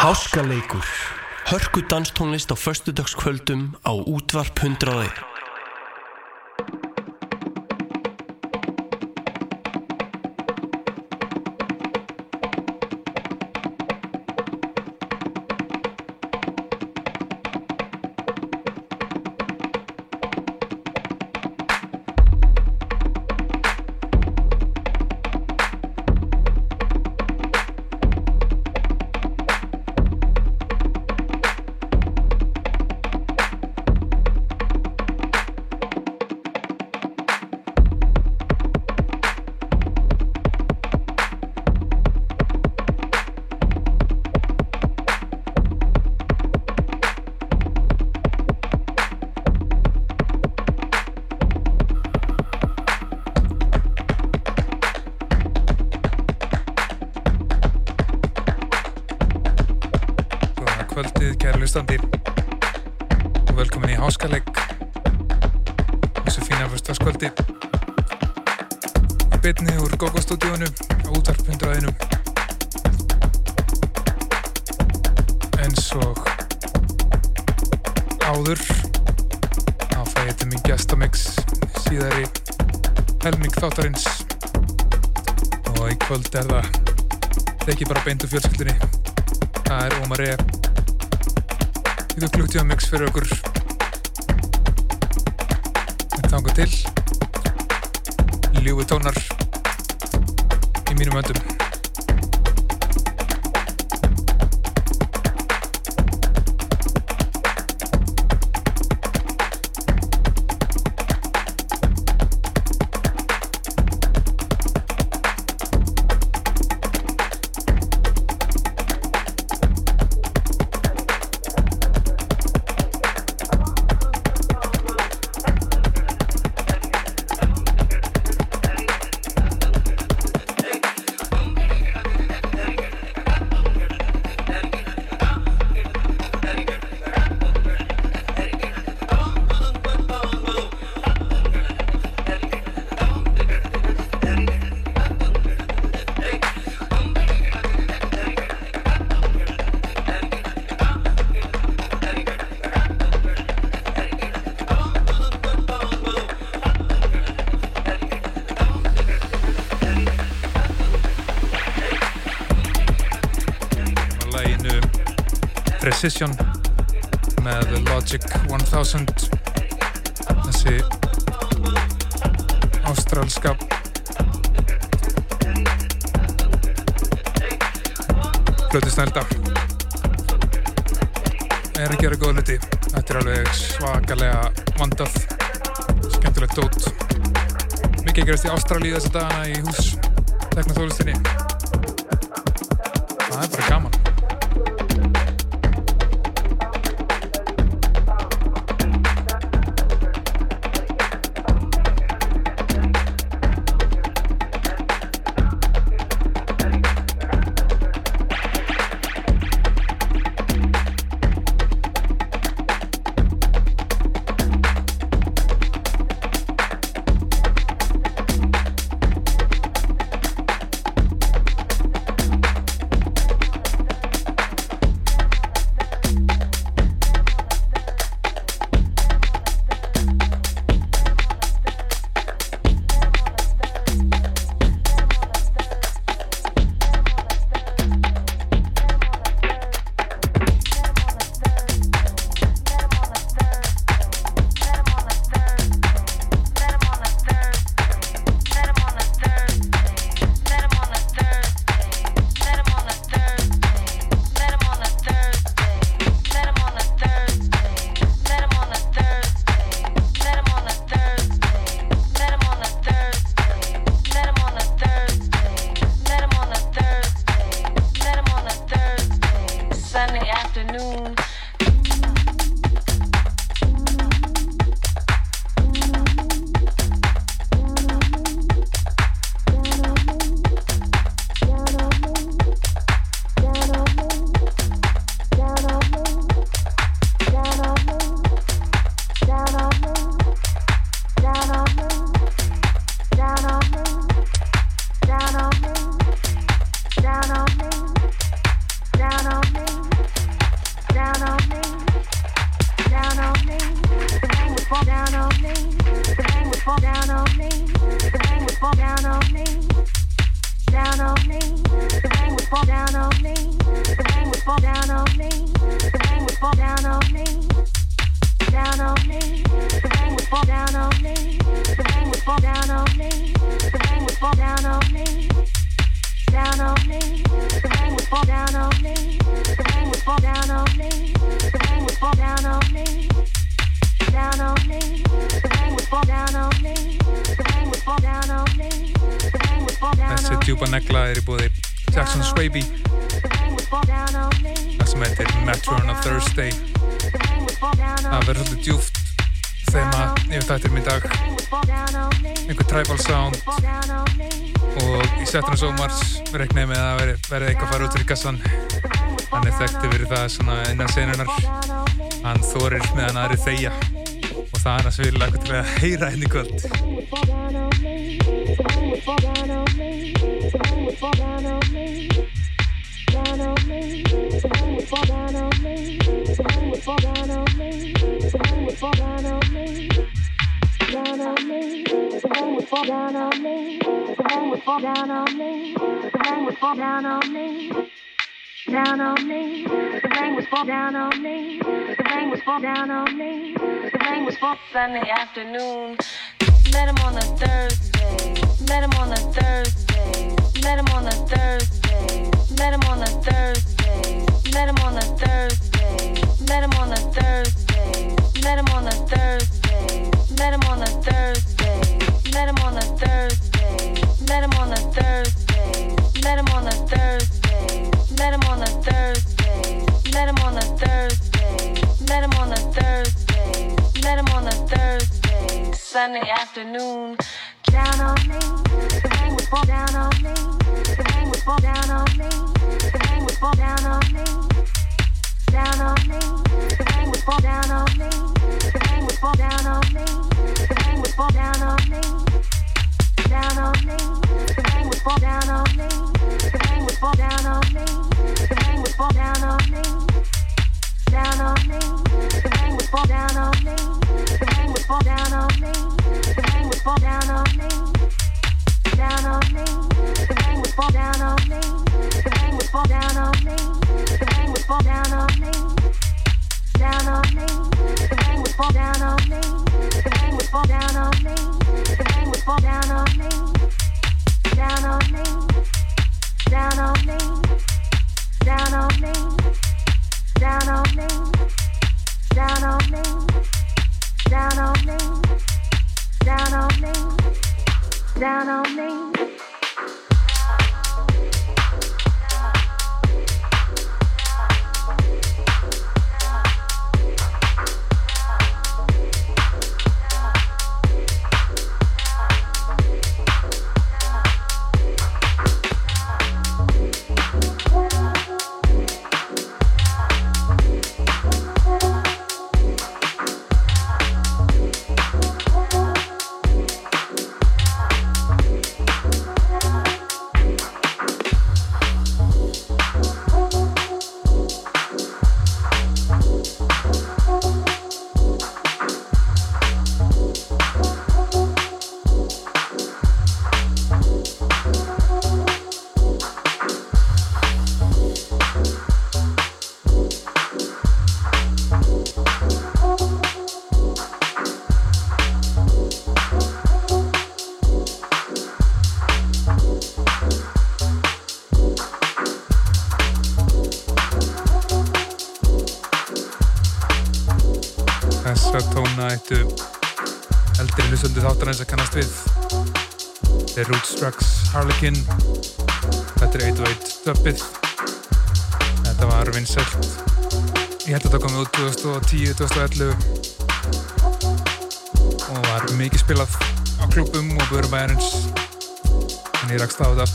Háskaleikur. Hörku danstónlist á föstudagskvöldum á útvarp 101 Precision með Logic 1000 þessi ástrálska blötustælda er að gera góða hluti. Þetta er alveg svakalega vandað. Skemmtilegt dót. Mikið gerast í Ástrálíu þessa dagana í hús teknatólistinni Helgason hann er þekktið fyrir það svona innan senunar hann þorir meðan aðri þeia og það hann að svila eitthvað til að heyra henni kvöld down on me. Someone would fall down on me. Someone would fall down on me. Someone would fall down on me. Down on me. Someone would fall down on me. Someone would fall down on me. Someone would fall down on me. down on me. The rain was falling down on me. The rain was falling down on me. The rain was fall Sunday afternoon. Met him on a Thursday. Met him on a Thursday. Met him on a Thursday. Met him on a Thursday. Met him on a Thursday.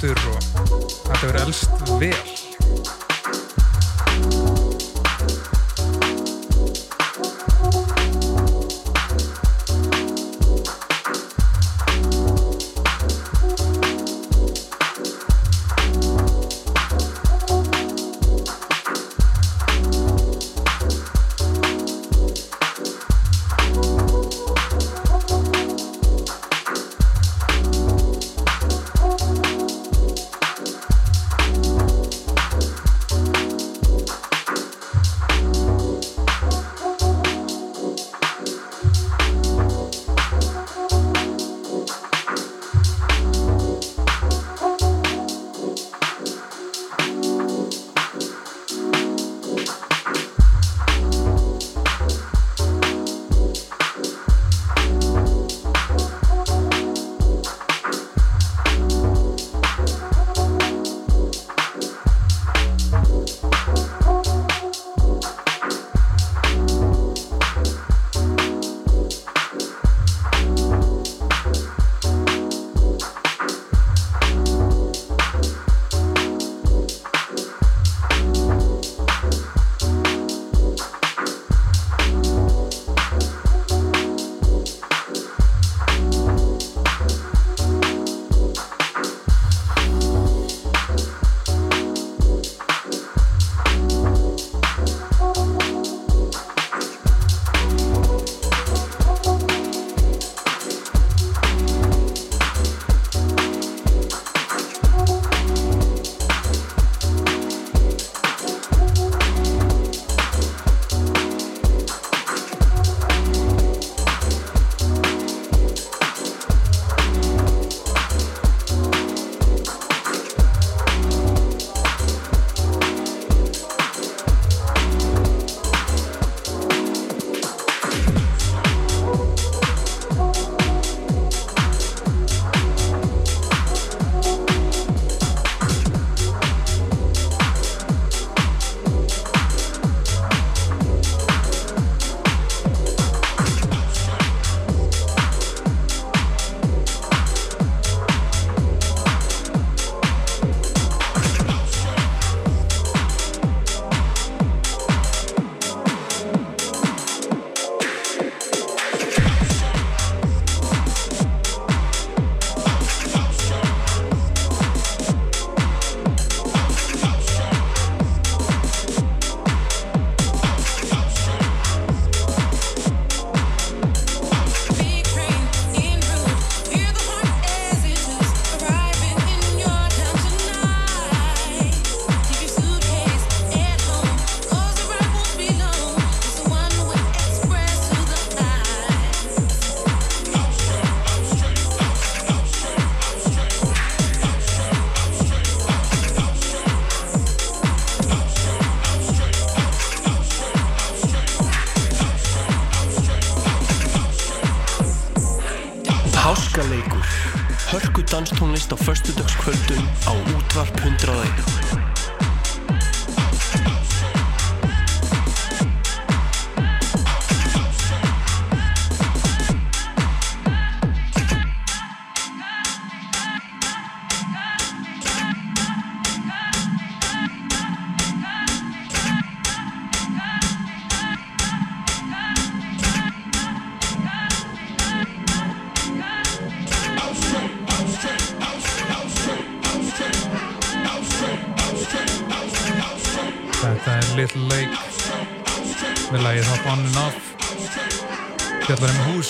aftur og þetta verður elst vel.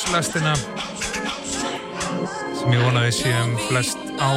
Húslestina sem ég vonaði séum flest á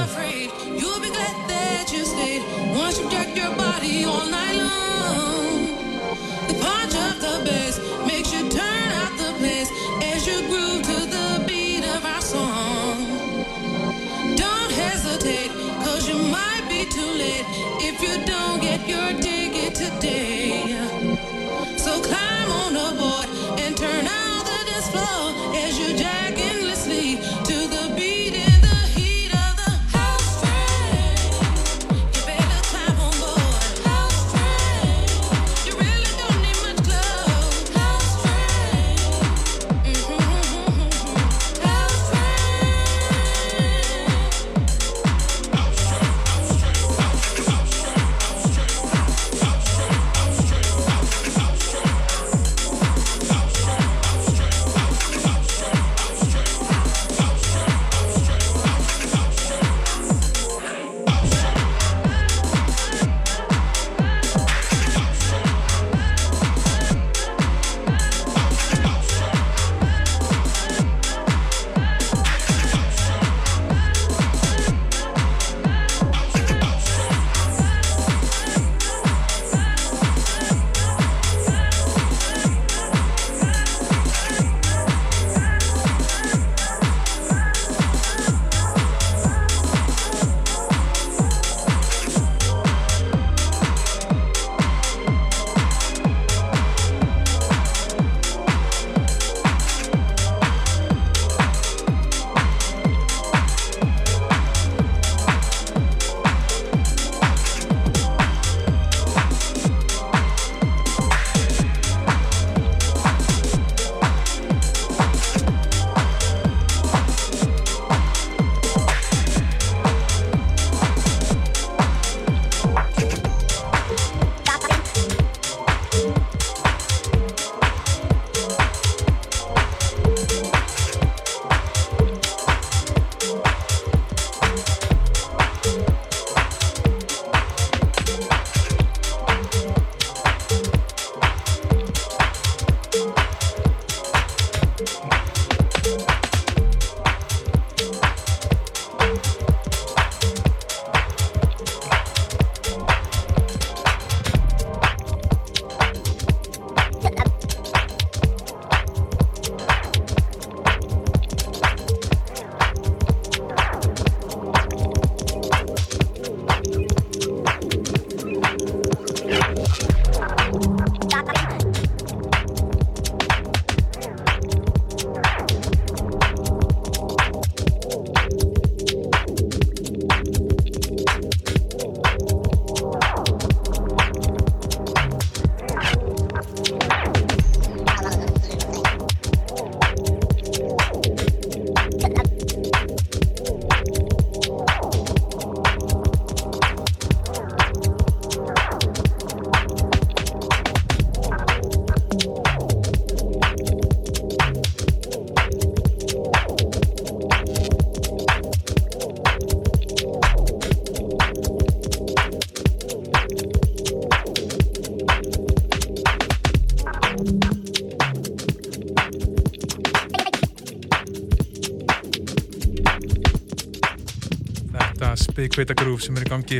kveitagrúf sem er í gangi.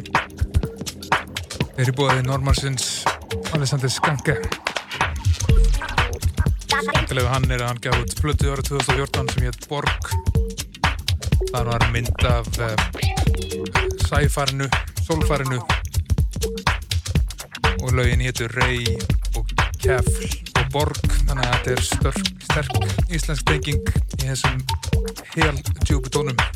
Er í bóði Normarsons Alessandr Skanke. Skemmtilega hann er að hann gaf út flötu ára 2014 sem hétt Borg. Þar var mynd af uh, sæfarinu, sólfarinu. Og laugin héttur Rey og Kefl og Borg þannig að þetta er störk, sterk íslensk tenging í þessum hel djúbu tónum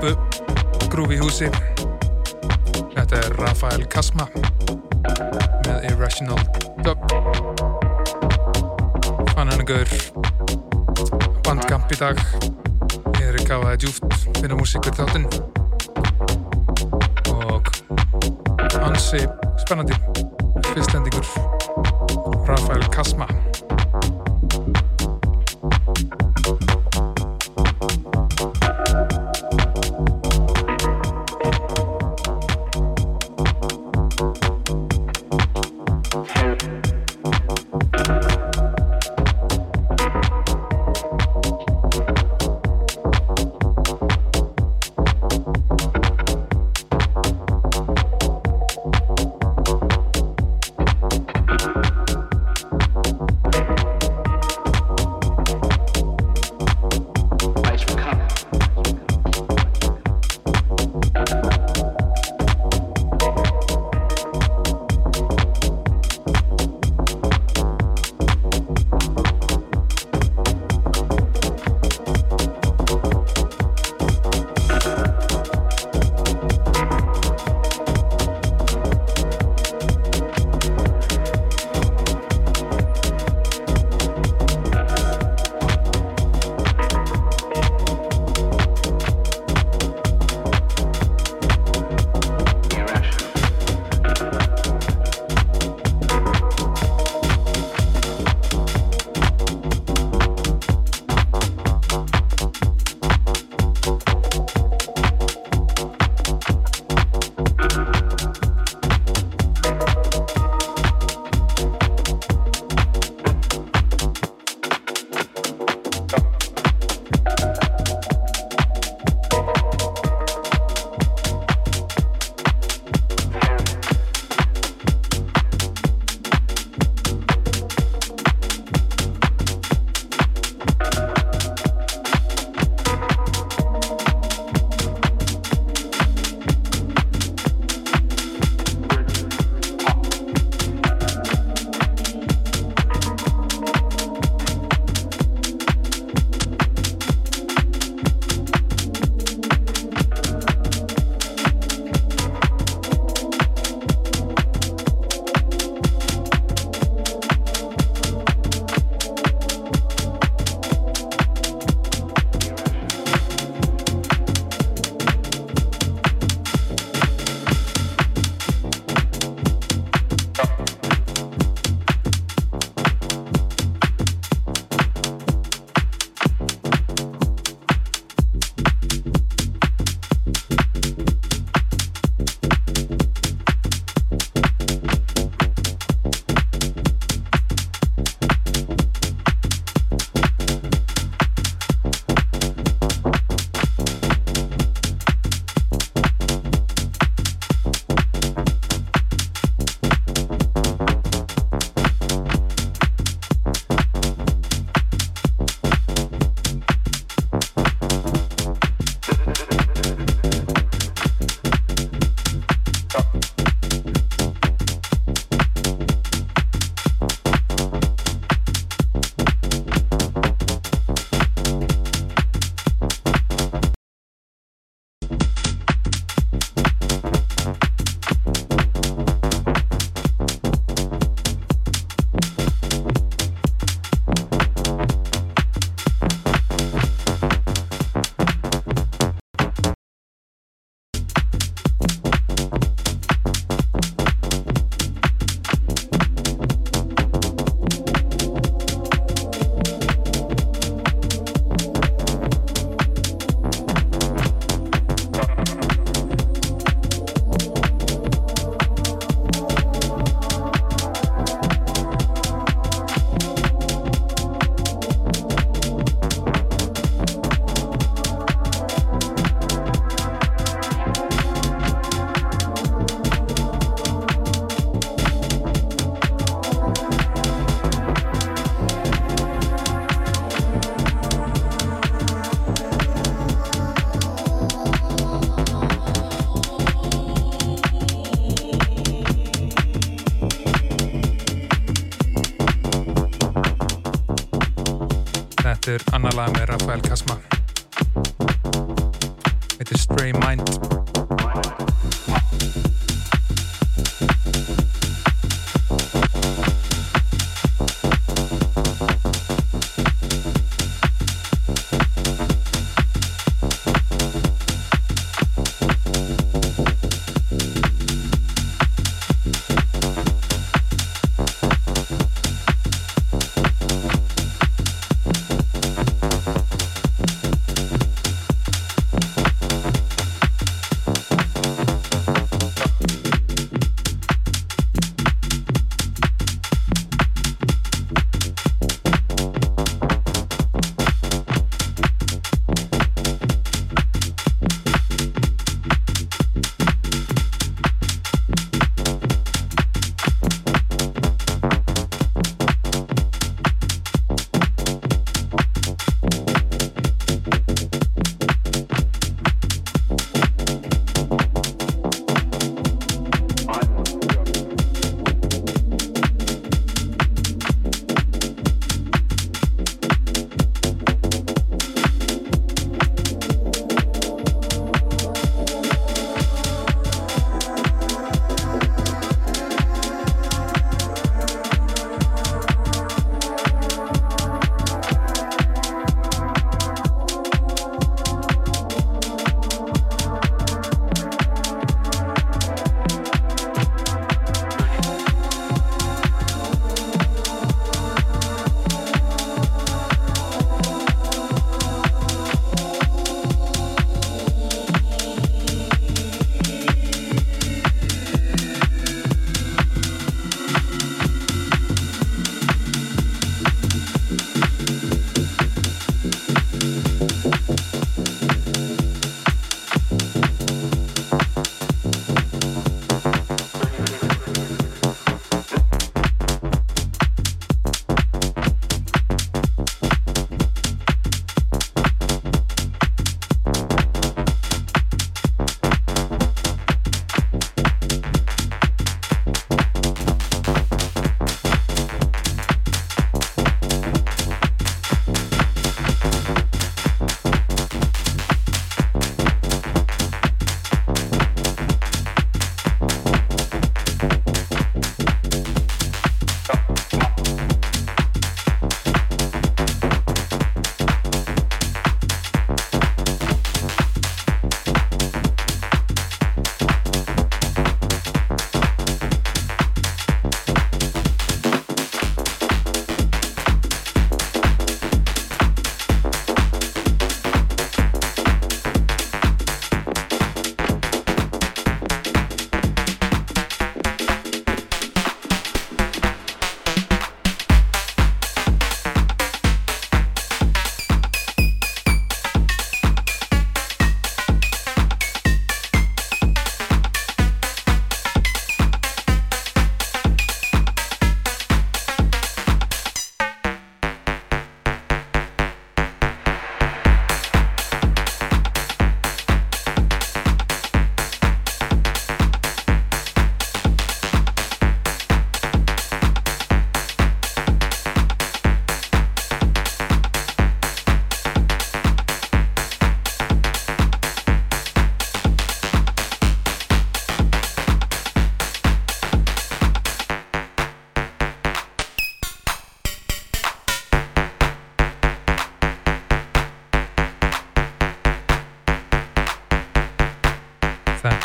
plötu Groove í húsi. Þetta er Rafael Kasma með Irrational Dub. Fann hann að gaur bandkamp í dag. Ég er í gáðaði djúft finna músíkur þáttinn. Og ansi spennandi fyrstendingur Rafael Kasma.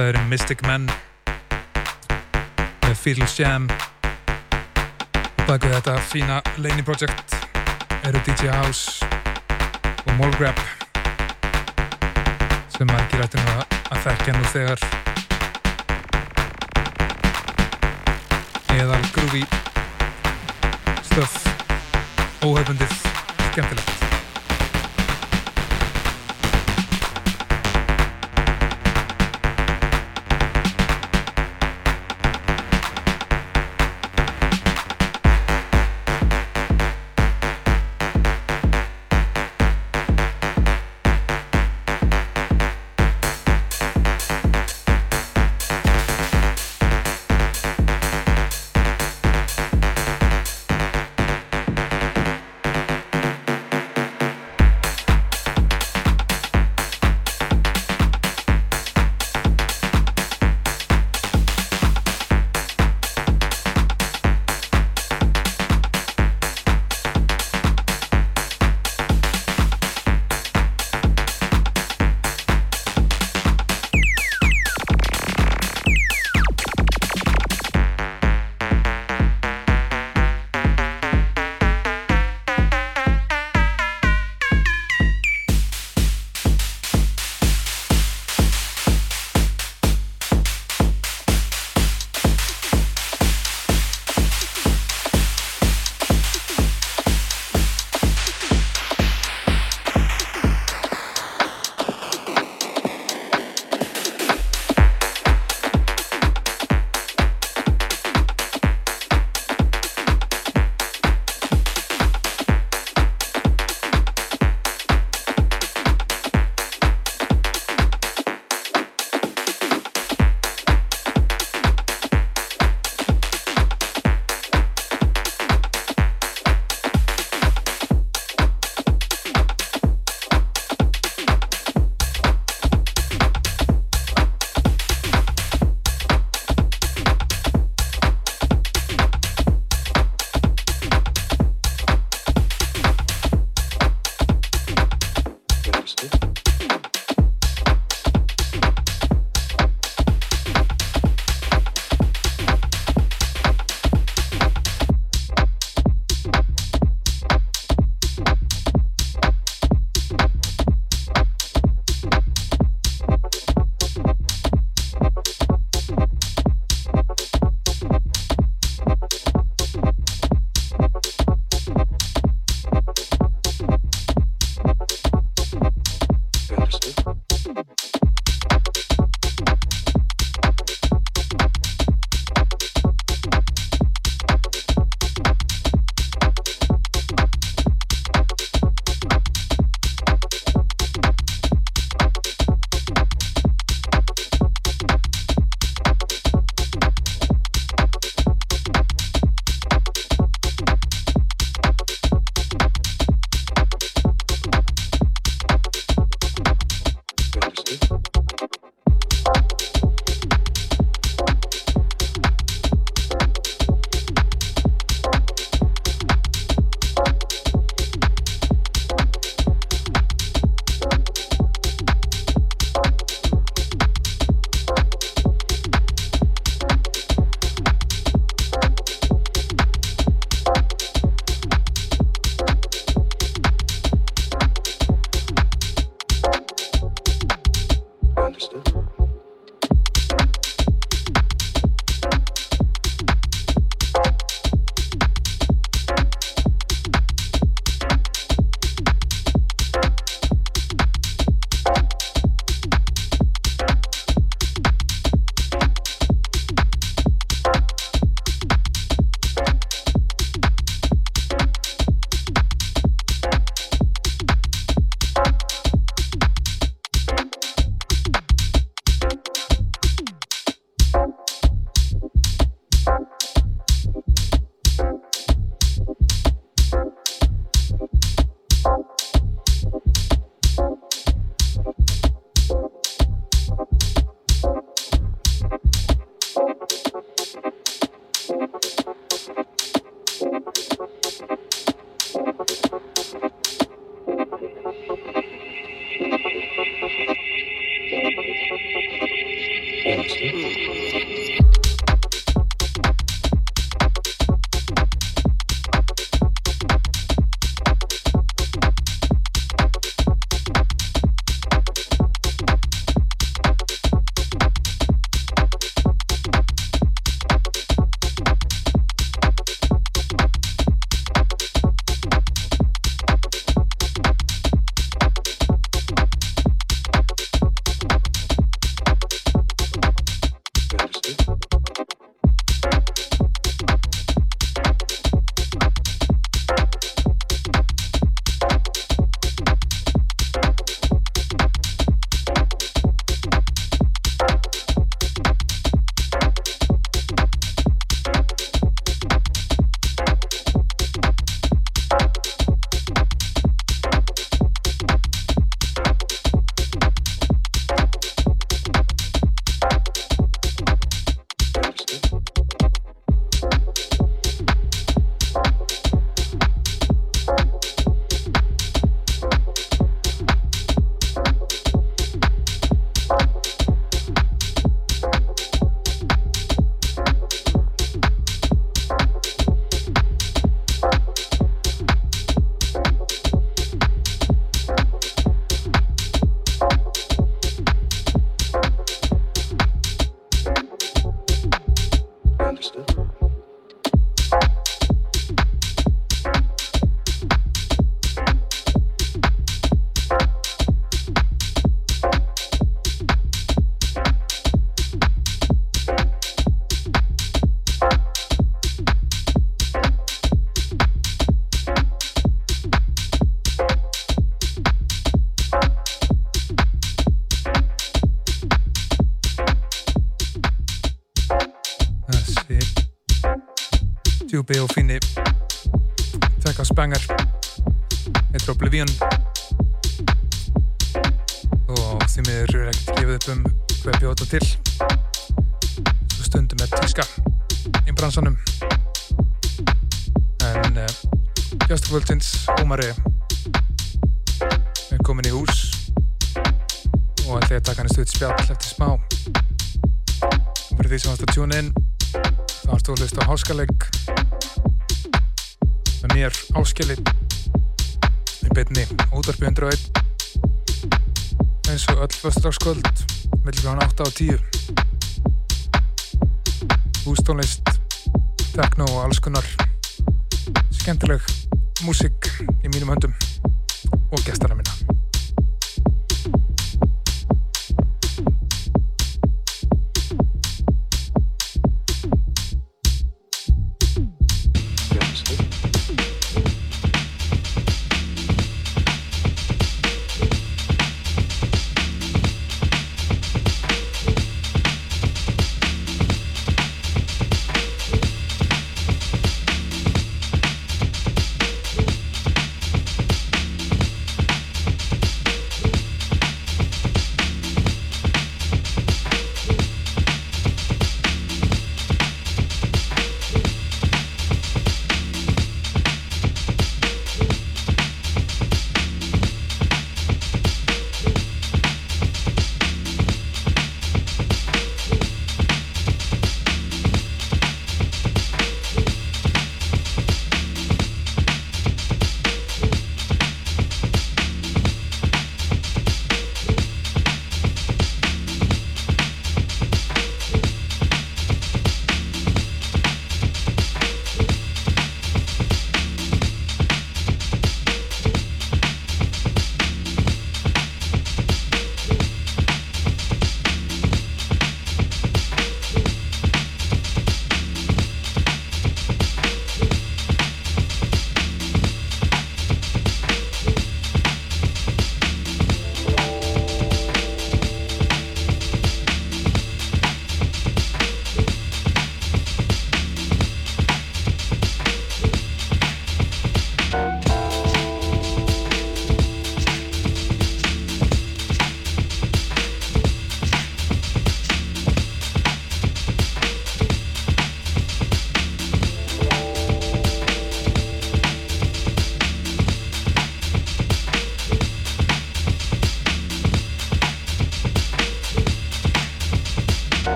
Þetta er Mystic Men með Fiddle Jam og baka þetta fína Laney Project eru DJ House og Molgrab sem margir ættum að, að þekkja nú þegar. Eðal grúfi stöf óhefbundið skemmtilegt hlusta á háskaleg. Með mér áskeli í betni útvarpi 101 eins og öll fyrstdagskvöld mellum 8 og 10 hústónlist tekno og alls konar. Skemmtileg músik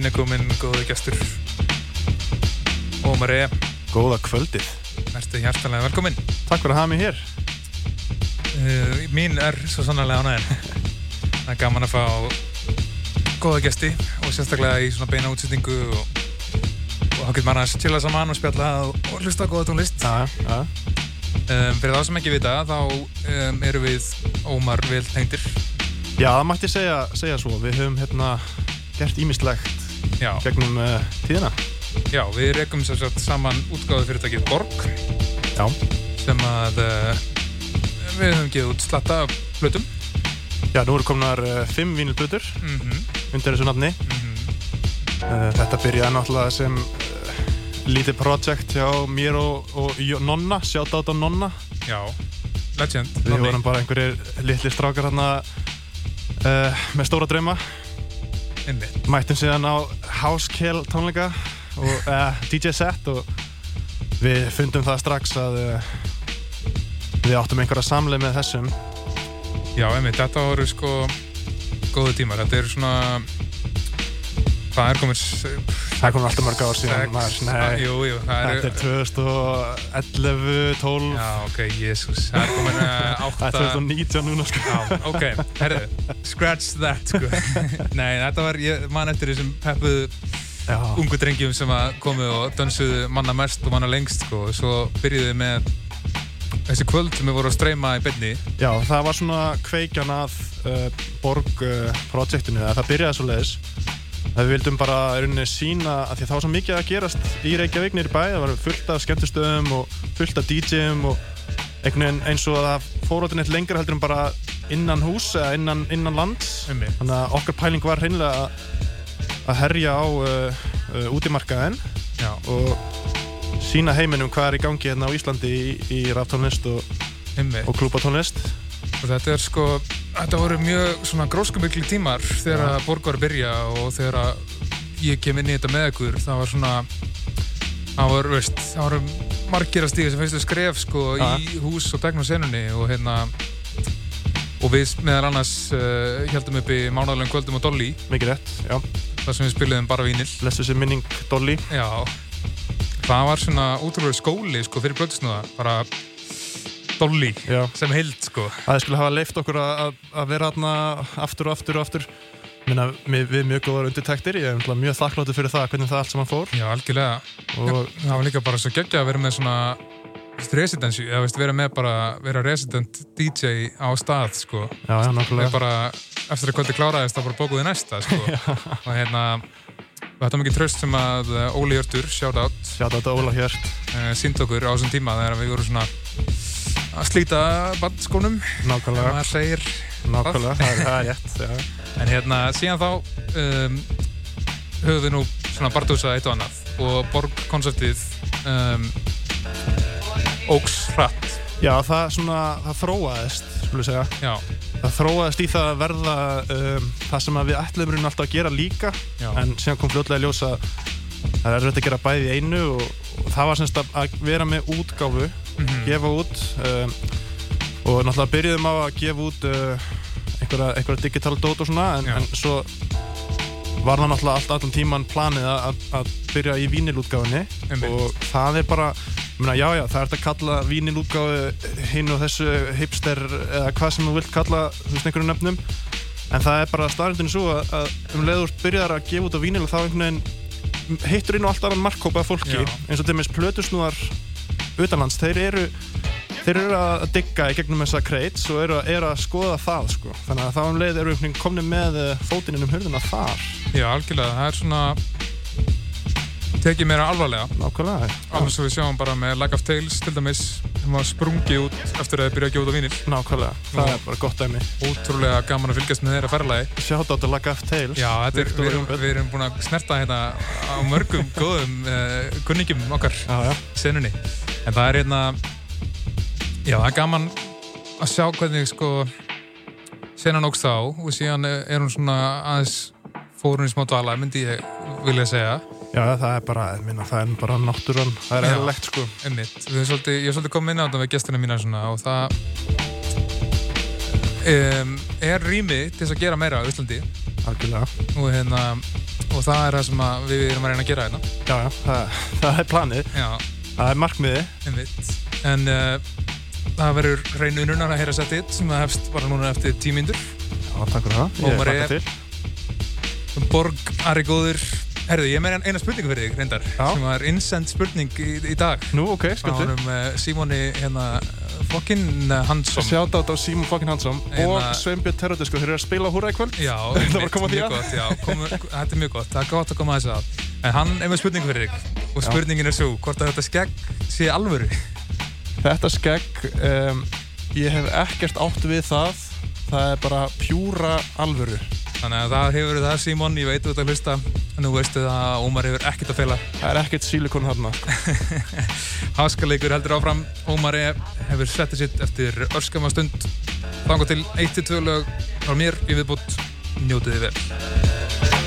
mín er komin góði gestur Ómar E. Góða kvöldið. Erstu hjartalega velkomin. Takk fyrir að hafa mig hér. Uh, mín er svo sannlega ánægin. Það er gaman að fá góða gesti og sérstaklega í svona beina útsettingu og, og þá getur maður að chilla saman og spjalla og, hlusta á góða tónlist. Já, já. Um, fyrir þá sem ekki vita, þá um, eru við Ómar vel tengdir. Já, það mætti segja, segja svo. Við höfum hérna gert ímislegt Já. gegnum uh, tíðina. Já, við rekum sér satt saman útgáðu fyrirtækið Borg Já. sem að uh, við höfum gefið út slatta af hlutum. Já, nú eru komnar uh, fimm vínilblutur Mm -hmm. undir þessu nafni. Uh, þetta byrjaði náttúrulega sem lítið projekt hjá mér og, og Nonna, sjátt át á Nonna. Já, legend. Við Nonni. vorum bara einhverjir litli strákar hérna með stóra drauma. Einmitt. Mættum síðan á House Kill tónleika og, eh, DJ set og við fundum það strax að uh, við áttum einhverja samleið með þessum. Já, einmitt, þetta voru sko góðu tímar, þetta eru svona hvað er komið Það kom alltaf mörg ár síðan maður, nei, jú, jú, það Þetta er 2011, 12 Já, ok, jésús, það er komin uh, Það átta er 2019 núna sko. Já, ok, herðu, scratch that, sko. Nei, þetta var, ég man eftir þessum peppuðu Já, ungu drengjum sem að komu og dansuðu manna mest og manna lengst, sko. Og svo byrjuðu með þessi kvöld sem við vorum að streyma í byrni já, það var svona kveikjan að uh, Borg uh, projektinu, að það byrjaði svo leiðis að við vildum bara rauninni sína að því að það var svo mikið að gerast í Reykjavík nýri bæ, það var fullt af skemmtustöðum og fullt af DJ-um og einhvern veginn eins og það fóróttin eitt lengra heldur en bara innan hús eða innan, innan mig þannig að okkar pæling var hreinlega að, að herja á uh, uh, útimarkaðin Já, og sína heiminum hvað er í gangi hérna á Íslandi í, í raftónlist og, og klúbatónlist og þetta er sko, þetta voru mjög svona gróskumikli tímar þegar að borg var að byrja og þegar að ég kem inn í þetta með ykkur það var svona það var, veist, það voru margir að stíga sem fyrstu skref sko Ja. í hús og begnum senunni og hérna og við meðal annars uh, heldum upp í mánaðalegum kvöldum á Dolly. Mikið rétt, já, þar sem við spiliðum bara vínil. Blessu sér minning Dolly. Já, það var svona útrúlega skóli sko fyrir blöðsnúða bara Dolly já. sem heild sko. Að þið skulle hafa leift okkur að, vera hérna aftur og aftur og aftur. Minna, við, við mjög góðar undirtektir. Ég er mjög þakkláttur fyrir það hvernig það allt saman fór. Já, algjörlega. Og Það var líka bara svo geggja að vera með svona residency, eða veist, vera með bara vera resident DJ á stað sko, já, já, bara eftir að kvöldi kláraðist þá bara bókuði næsta sko. Og hérna og þetta var mikið tröst sem að uh, Óli Hjörtur, shout out. Á þetta Óla Hjört, uh, sínd okkur á þessum tíma þegar við vorum svona að slíta bandskónum nákvæmlega. Maður segir, nákvæmlega, það. er, það er rétt já. en hérna síðan þá um, höfum við nú svona bardúsa eitt og annað og borgkonceptið um, ógs hratt. Já, það svona, það þróaðist skulum segja, já, það þróaðist í það að verða um, það sem að við ætlum alltaf að gera líka. Já, en síðan kom fljótlega að ljósa það er erfitt að gera bæði einu og, og það var semst að, að vera með útgáfu mhm, gefa út um, og náttúrulega byrjuðum á að gefa út uh, einhverja, einhverja digital dót og svona en, en svo var það náttúrulega allt allan tíman planið að, að, að byrja í vínilútgáfinni og það er bara meina, já já, það er hægt að kalla vínilútgáfi hinn og þessu hipster eða hvað sem þú vilt kalla þú veist einhverjum nefnum en það er bara staðrindinu svo að, að um leiður byrjar að gefa út á vínil og þá einhvern veginn hittur inn á allt annan markkópa fólki Já. eins og til meins plötusnúðar utanlands, þeir eru þeir eru að digga í gegnum þessa crates og eru, eru að skoða það sko. þannig að þá um leið eru við komni með fótinn um hurðina þar já, algjörlega það er svona tekið mér alvarlega. Nákvæmlega. Alveg svo við sjáum bara með Lag of Tales til dæmis sem var sprungið út eftir að þið byrja að gefa út á vínil nákvæmlega, það Já. er bara gott dæmi. Ótrúlega gaman að fylgjast með þeirra ferðalagi. Sjátt átt að laga eftir tails já, er, við, erum, við erum búin að snerta hérna á mörgum góðum uh, kunningjum okkar já, já, senunni. En það er hérna já, það er gaman að sjá hvernig sko senan ógst þá og síðan er hún svona aðeins fórun í smá dvala, myndi ég vilja segja já, það er bara minna, það er bara náttúran, það er eðlilegt sko. einmitt, svolítið, ég er svolítið komið inn á þetta með gestina mína svona og það um, er rými til þess að gera meira á Íslandi. Algjörlega, og, hérna, og það er það sem við erum að reyna að gera hérna. Já, já, það, það er planið. Já, það er markmiði, einmitt. En uh, það verður hreinu ununar að heyra settið sem það hefst bara núna eftir tímyndur já, takk fyrir það. Ég er- til. Borg, Ari Góður Herðu, ég með eina spurningu fyrir þig, reyndar Já. sem var innsend spurning í, í dag nú, ok, sköldu honum uh, Símóni hérna, Fokkin Hansson sjátt átt á Simon fucking Hansson Hérna- og Sveinbjörn Terrodisko, þeir eru að spila húra í kvöld Já, Það var að koma að því mjög að. gott, já, komu, þetta er mjög gott, það er gott að koma að þessu að. En hann er með spurningu fyrir þig og spurningin er svo, hvort að þetta skegg sé alvöru. Þetta skegg, um, ég hef ekkert átt við það. Það er bara pjúra alvöru. Þannig að það hefur það Símon, ég veit þú ert að hlusta, en nú veistu það að Ómar hefur ekkert að fela. Það er ekkert sílikon þarna. Háskaleikur heldur áfram, Ómar hefur settið sitt eftir örskama stund. Þanga til 1-2 lög frá mér í viðbútt, njótið þið vel.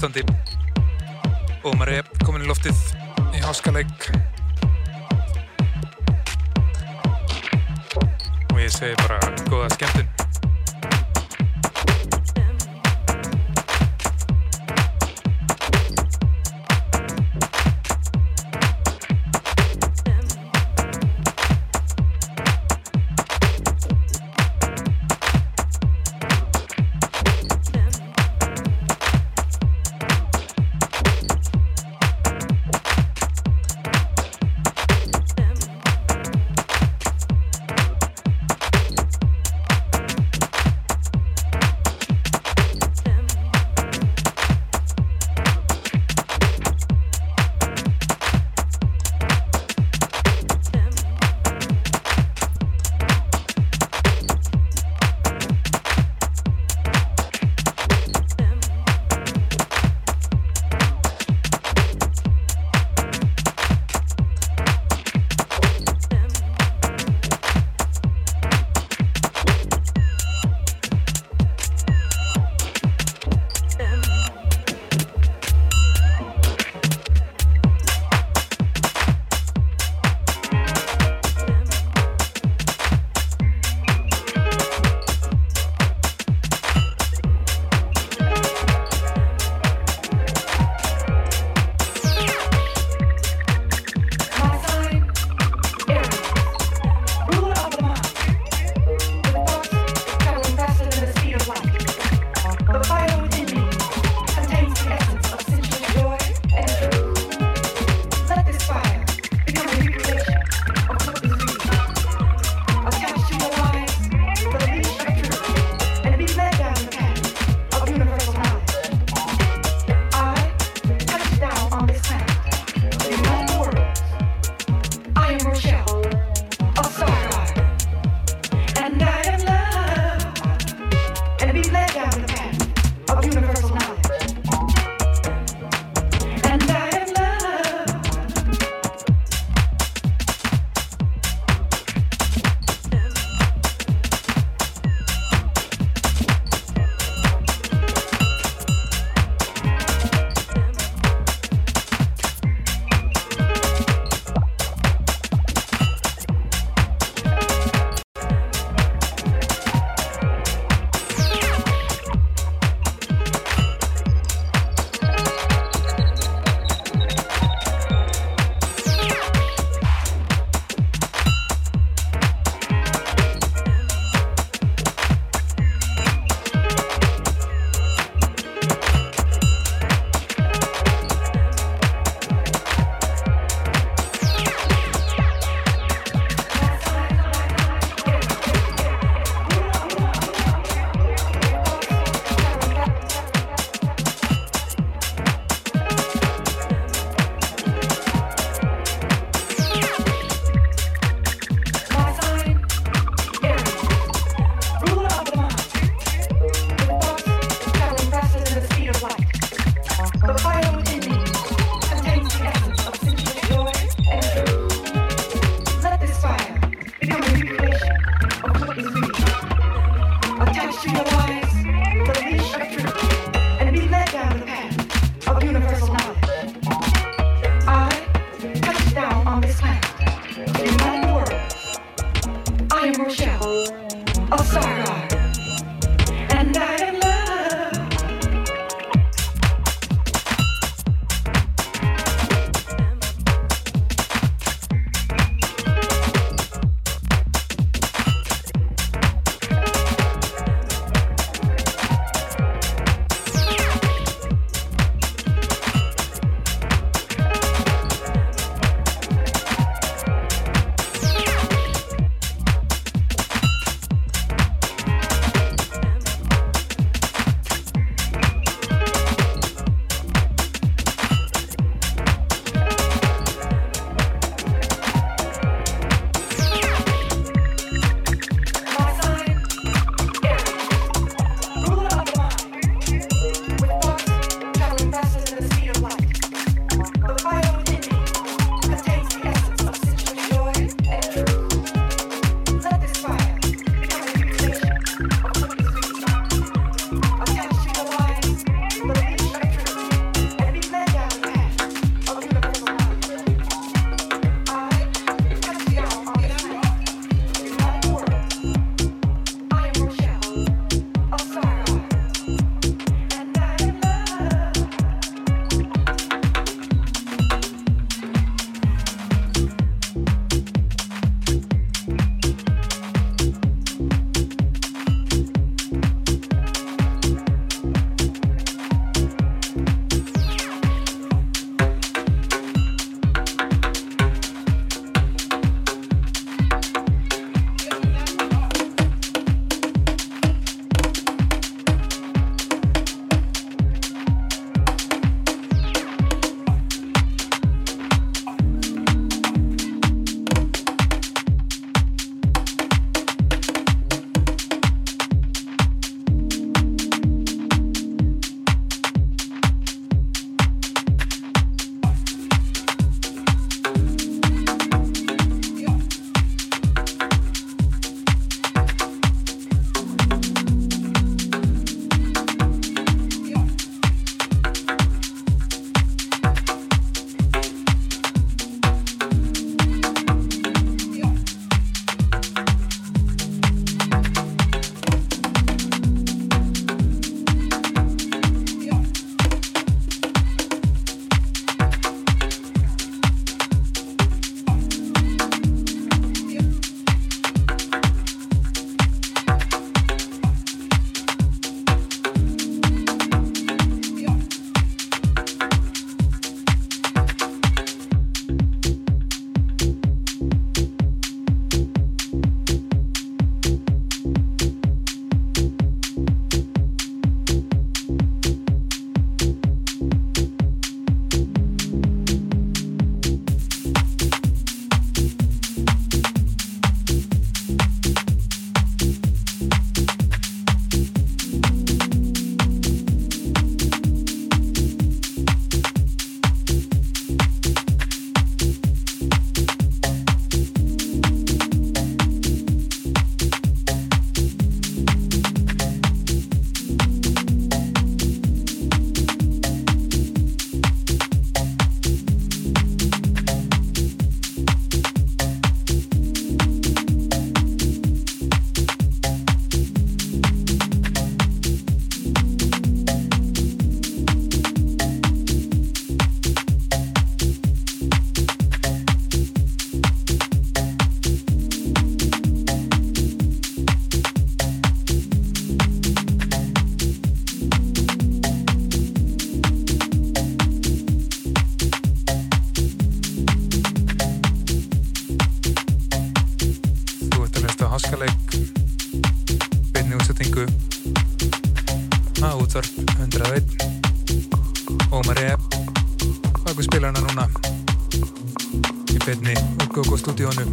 santé. Beinni úr GoGo stúdíónu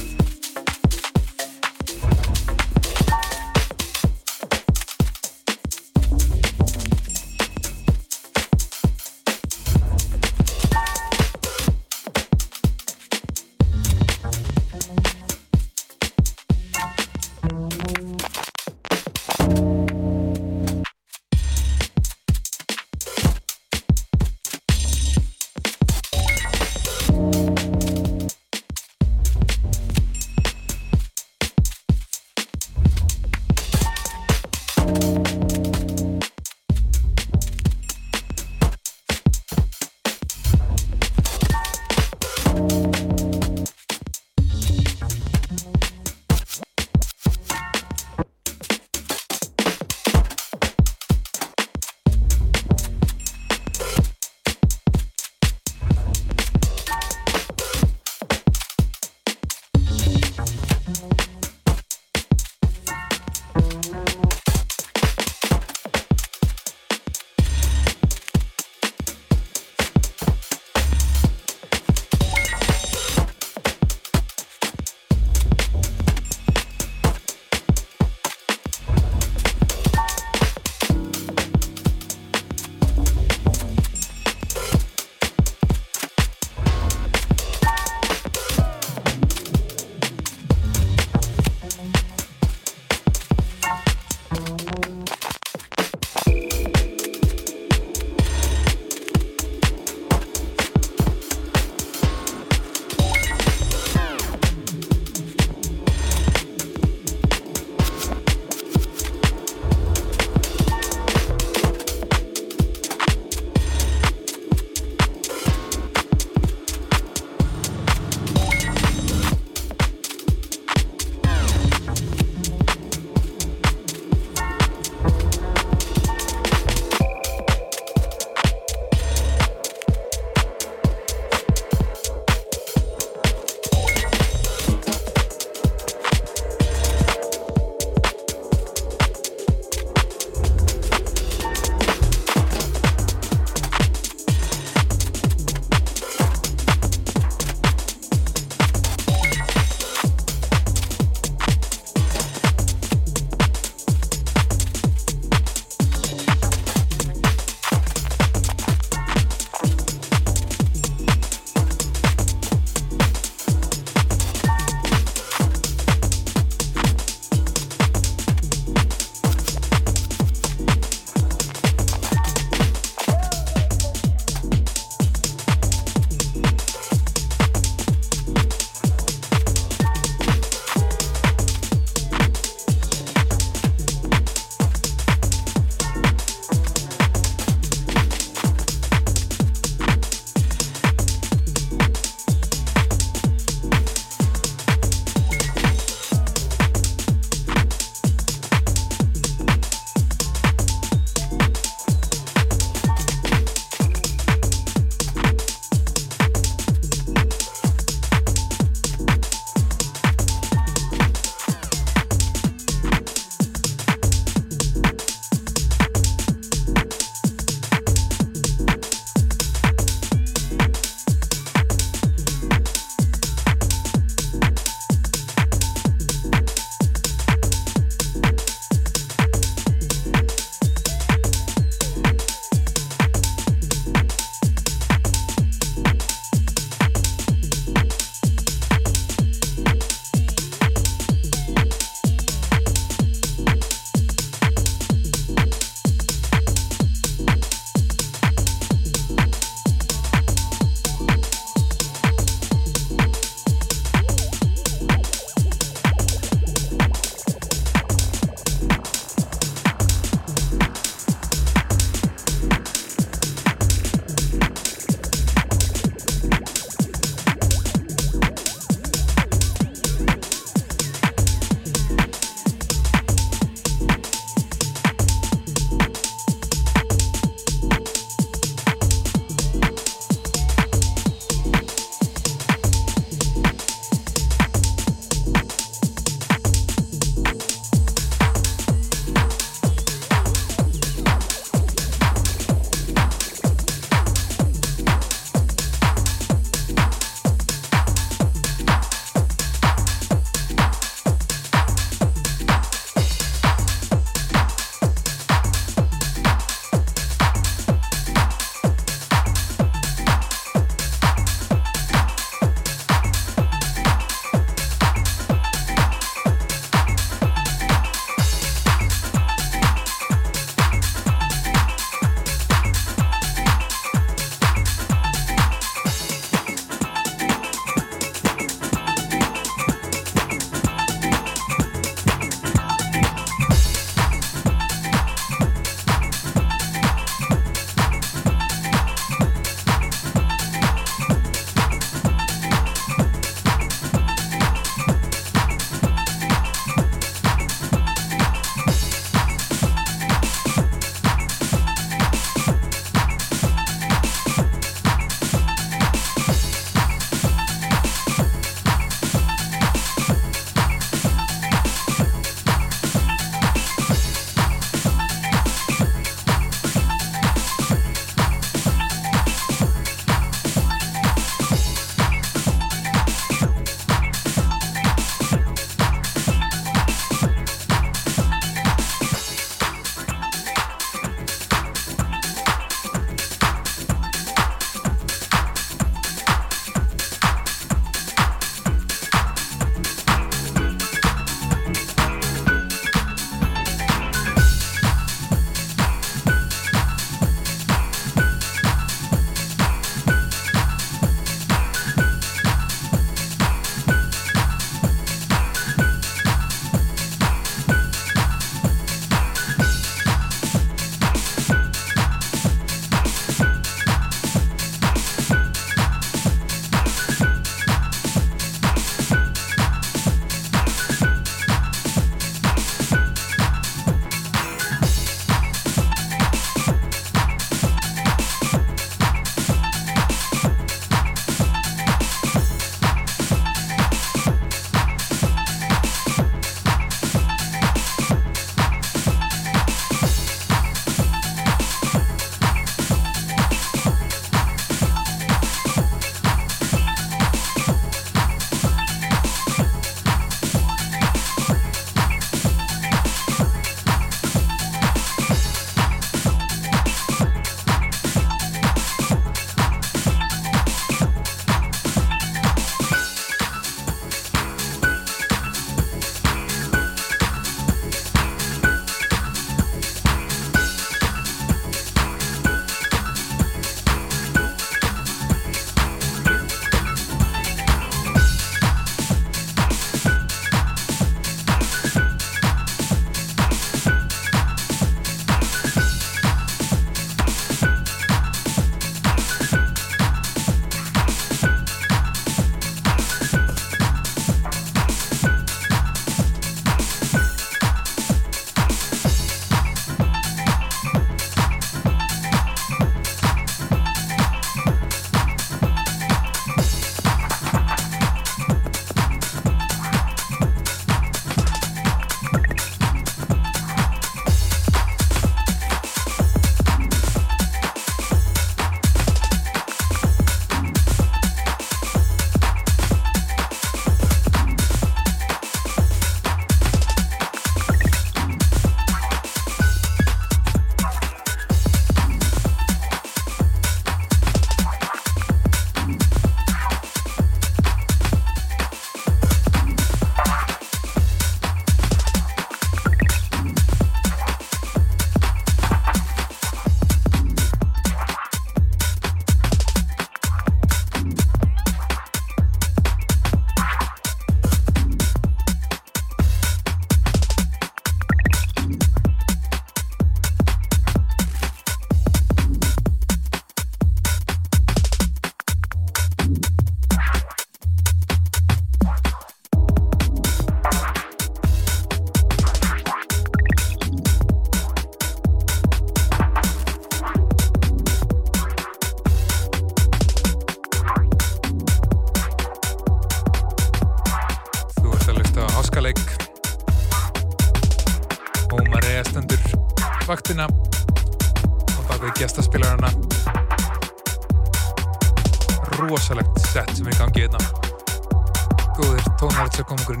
tónar sem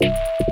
you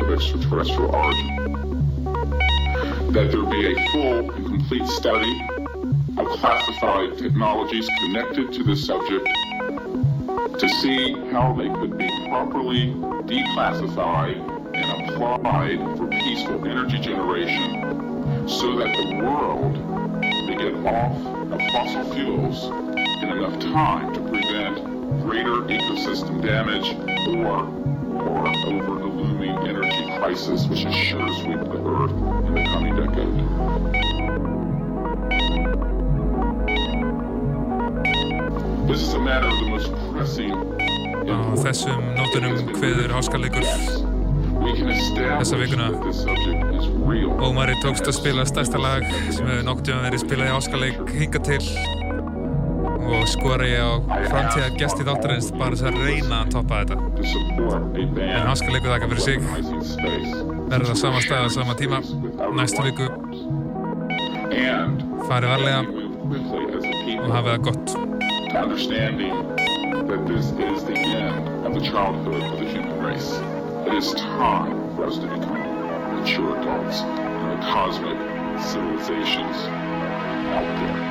of extraterrestrial origin. That there be a full and complete study of classified technologies connected to this subject to see how they could be properly declassified and applied for peaceful energy generation so that the world may get off of fossil fuels in enough time to prevent greater ecosystem damage or, or crisis which is sure to sweep the earth in the coming decade. This is a matter of the most pressing Á þessum nótunum can establish Þessa vikuna. Ómari tókst að spila stærsta lag sem hefur noktið verið spilað í háskaleik hinga til og skora ég á framtíðar gesti þáttarins bara þess að reyna að toppa þetta. To support a En ban háskaleikur þakka fyrir sig, rising space verður það sama stað á sama tíma næstu viku, and farið varlega we move quickly as a og people hafið það gott. to understanding that this is the end of the childhood of the human race. It is time for us to become mature adults in the cosmic civilizations out there.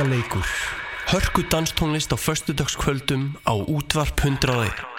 Háskaleikur Hörku danstónlist á föstudagskvöldum á útvarp 101